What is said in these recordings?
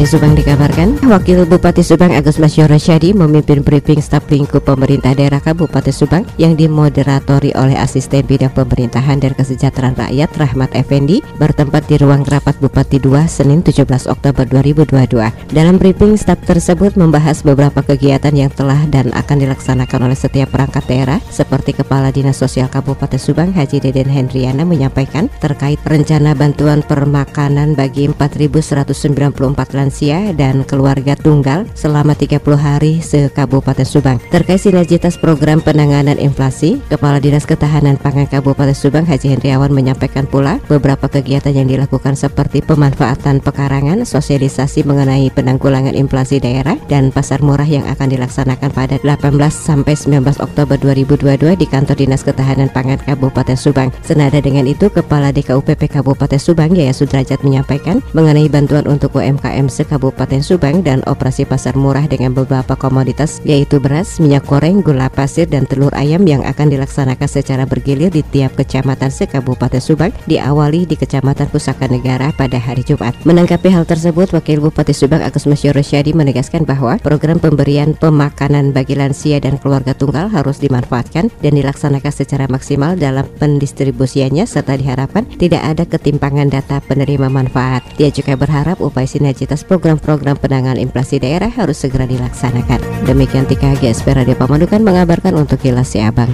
Dari Subang dikabarkan, Wakil Bupati Subang Agus Masyoro Syadi memimpin briefing staf lingkup pemerintah daerah Kabupaten Subang yang dimoderatori oleh Asisten Bidang Pemerintahan dan Kesejahteraan Rakyat Rahmat Effendi bertempat di ruang rapat Bupati 2 Senin 17 Oktober 2022. Dalam briefing staf tersebut membahas beberapa kegiatan yang telah dan akan dilaksanakan oleh setiap perangkat daerah seperti Kepala Dinas Sosial Kabupaten Subang Haji Deden Hendriana menyampaikan terkait rencana bantuan permakanan bagi 4.194 lansia dan keluarga tunggal selama 30 hari se-Kabupaten Subang. Terkait sinergitas program penanganan inflasi, Kepala Dinas Ketahanan Pangan Kabupaten Subang Haji Hendriawan menyampaikan pula beberapa kegiatan yang dilakukan seperti pemanfaatan pekarangan, sosialisasi mengenai penanggulangan inflasi daerah dan pasar murah yang akan dilaksanakan pada 18 sampai 19 Oktober 2022 di Kantor Dinas Ketahanan Pangan Kabupaten Subang. Senada dengan itu, Kepala DKUPP Kabupaten Subang Yaya Sudrajat menyampaikan mengenai bantuan untuk UMKM se-Kabupaten Subang dan operasi pasar murah dengan beberapa komoditas yaitu beras, minyak goreng, gula pasir, dan telur ayam yang akan dilaksanakan secara bergilir di tiap kecamatan se-Kabupaten Subang diawali di Kecamatan Pusaka Negara pada hari Jumat. Menanggapi hal tersebut, Wakil Bupati Subang Agus Masyur Syadi menegaskan bahwa program pemberian pemakanan bagi lansia dan keluarga tunggal harus dimanfaatkan dan dilaksanakan secara maksimal dalam pendistribusiannya serta diharapkan tidak ada ketimpangan data penerima manfaat. Dia juga berharap upaya sinergitas program-program penanganan inflasi daerah harus segera dilaksanakan. Demikian Tika GSP Radio Pamandukan mengabarkan untuk Kilas Siabang.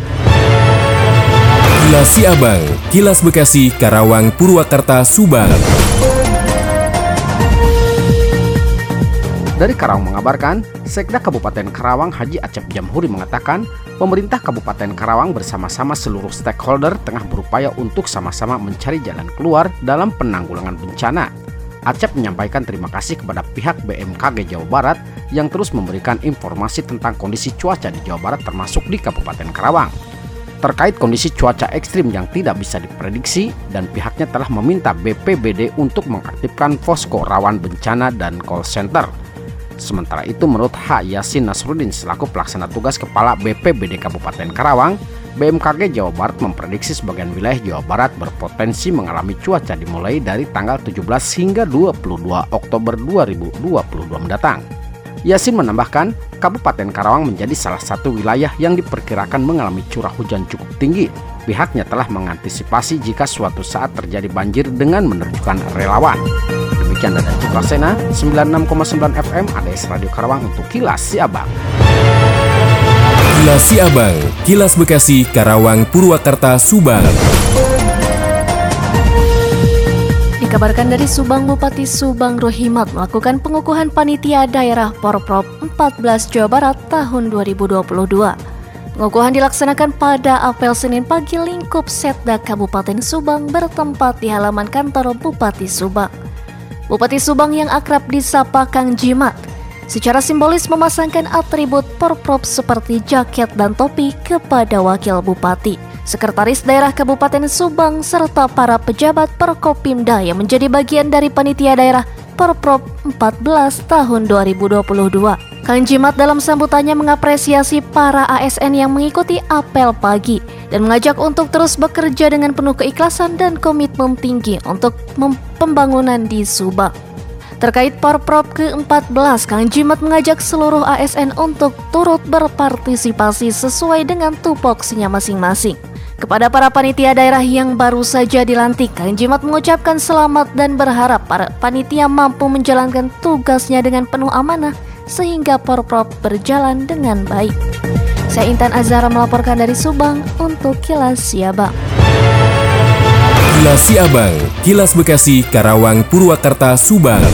Kilas Siabang, Kilas Bekasi, Karawang, Purwakarta, Subang. Dari Karawang mengabarkan, Sekda Kabupaten Karawang Haji Acep Jamhuri mengatakan, pemerintah Kabupaten Karawang bersama-sama seluruh stakeholder tengah berupaya untuk sama-sama mencari jalan keluar dalam penanggulangan bencana Acep menyampaikan terima kasih kepada pihak BMKG Jawa Barat yang terus memberikan informasi tentang kondisi cuaca di Jawa Barat termasuk di Kabupaten Karawang. Terkait kondisi cuaca ekstrim yang tidak bisa diprediksi dan pihaknya telah meminta BPBD untuk mengaktifkan posko rawan bencana dan call center. Sementara itu menurut H. Yasin Nasruddin selaku pelaksana tugas Kepala BPBD Kabupaten Karawang, BMKG Jawa Barat memprediksi sebagian wilayah Jawa Barat berpotensi mengalami cuaca dimulai dari tanggal 17 hingga 22 Oktober 2022 mendatang. Yasin menambahkan, Kabupaten Karawang menjadi salah satu wilayah yang diperkirakan mengalami curah hujan cukup tinggi. Pihaknya telah mengantisipasi jika suatu saat terjadi banjir dengan menerjunkan relawan. Demikian dari Cipasena, 96,9 FM ADS Radio Karawang untuk Kilas Siabang. Kilas Siabang, Kilas Bekasi, Karawang, Purwakarta, Subang. Dikabarkan dari Subang, Bupati Subang Rohimat melakukan pengukuhan panitia daerah Porprov 14 Jawa Barat tahun 2022. Pengukuhan dilaksanakan pada apel Senin pagi lingkup Setda Kabupaten Subang bertempat di halaman kantor Bupati Subang. Bupati Subang yang akrab disapa Kang Jimat secara simbolis memasangkan atribut Porprov seperti jaket dan topi kepada wakil bupati, sekretaris daerah Kabupaten Subang serta para pejabat Perkopimda yang menjadi bagian dari panitia daerah Porprov 14 tahun 2022. Kang Jimat dalam sambutannya mengapresiasi para ASN yang mengikuti apel pagi dan mengajak untuk terus bekerja dengan penuh keikhlasan dan komitmen tinggi untuk pembangunan di Subang. Terkait Porprov ke-14, Kang Jimat mengajak seluruh ASN untuk turut berpartisipasi sesuai dengan tupoksinya masing-masing. Kepada para panitia daerah yang baru saja dilantik, Kang Jimat mengucapkan selamat dan berharap para panitia mampu menjalankan tugasnya dengan penuh amanah sehingga Porprov berjalan dengan baik. Saya Intan Azara melaporkan dari Subang untuk Kilas Siabang. Kilas Siabang, Kilas Bekasi, Karawang, Purwakarta, Subang.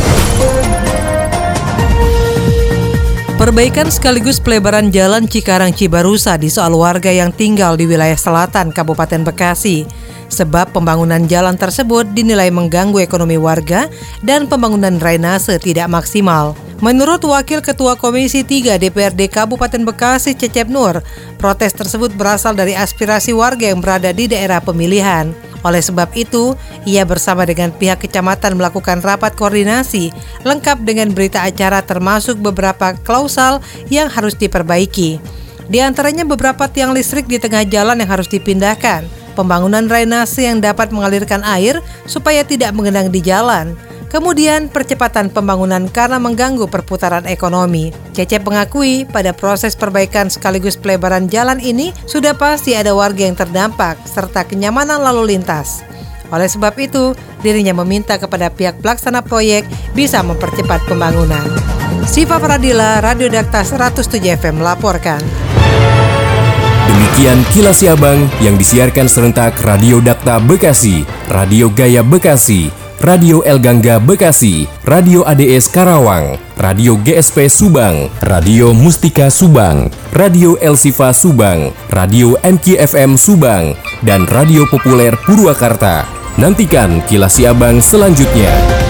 Perbaikan sekaligus pelebaran jalan Cikarang Cibarusa di soal warga yang tinggal di wilayah selatan Kabupaten Bekasi. Sebab pembangunan jalan tersebut dinilai mengganggu ekonomi warga dan pembangunan drainase tidak maksimal. Menurut Wakil Ketua Komisi 3 DPRD Kabupaten Bekasi Cecep Nur, protes tersebut berasal dari aspirasi warga yang berada di daerah pemilihan. Oleh sebab itu, ia bersama dengan pihak kecamatan melakukan rapat koordinasi lengkap dengan berita acara termasuk beberapa klausal yang harus diperbaiki. Di antaranya beberapa tiang listrik di tengah jalan yang harus dipindahkan, pembangunan drainase yang dapat mengalirkan air supaya tidak mengenang di jalan, Kemudian percepatan pembangunan karena mengganggu perputaran ekonomi. Cecep mengakui pada proses perbaikan sekaligus pelebaran jalan ini sudah pasti ada warga yang terdampak serta kenyamanan lalu lintas. Oleh sebab itu, dirinya meminta kepada pihak pelaksana proyek bisa mempercepat pembangunan. Siva Pradila, Radio Dakta 107 FM melaporkan. Demikian kilas Abang yang disiarkan serentak Radio Dakta Bekasi, Radio Gaya Bekasi, Radio El Gangga Bekasi, Radio ADS Karawang, Radio GSP Subang, Radio Mustika Subang, Radio El Sifa Subang, Radio MKFM Subang, dan Radio Populer Purwakarta. Nantikan kilas Abang selanjutnya.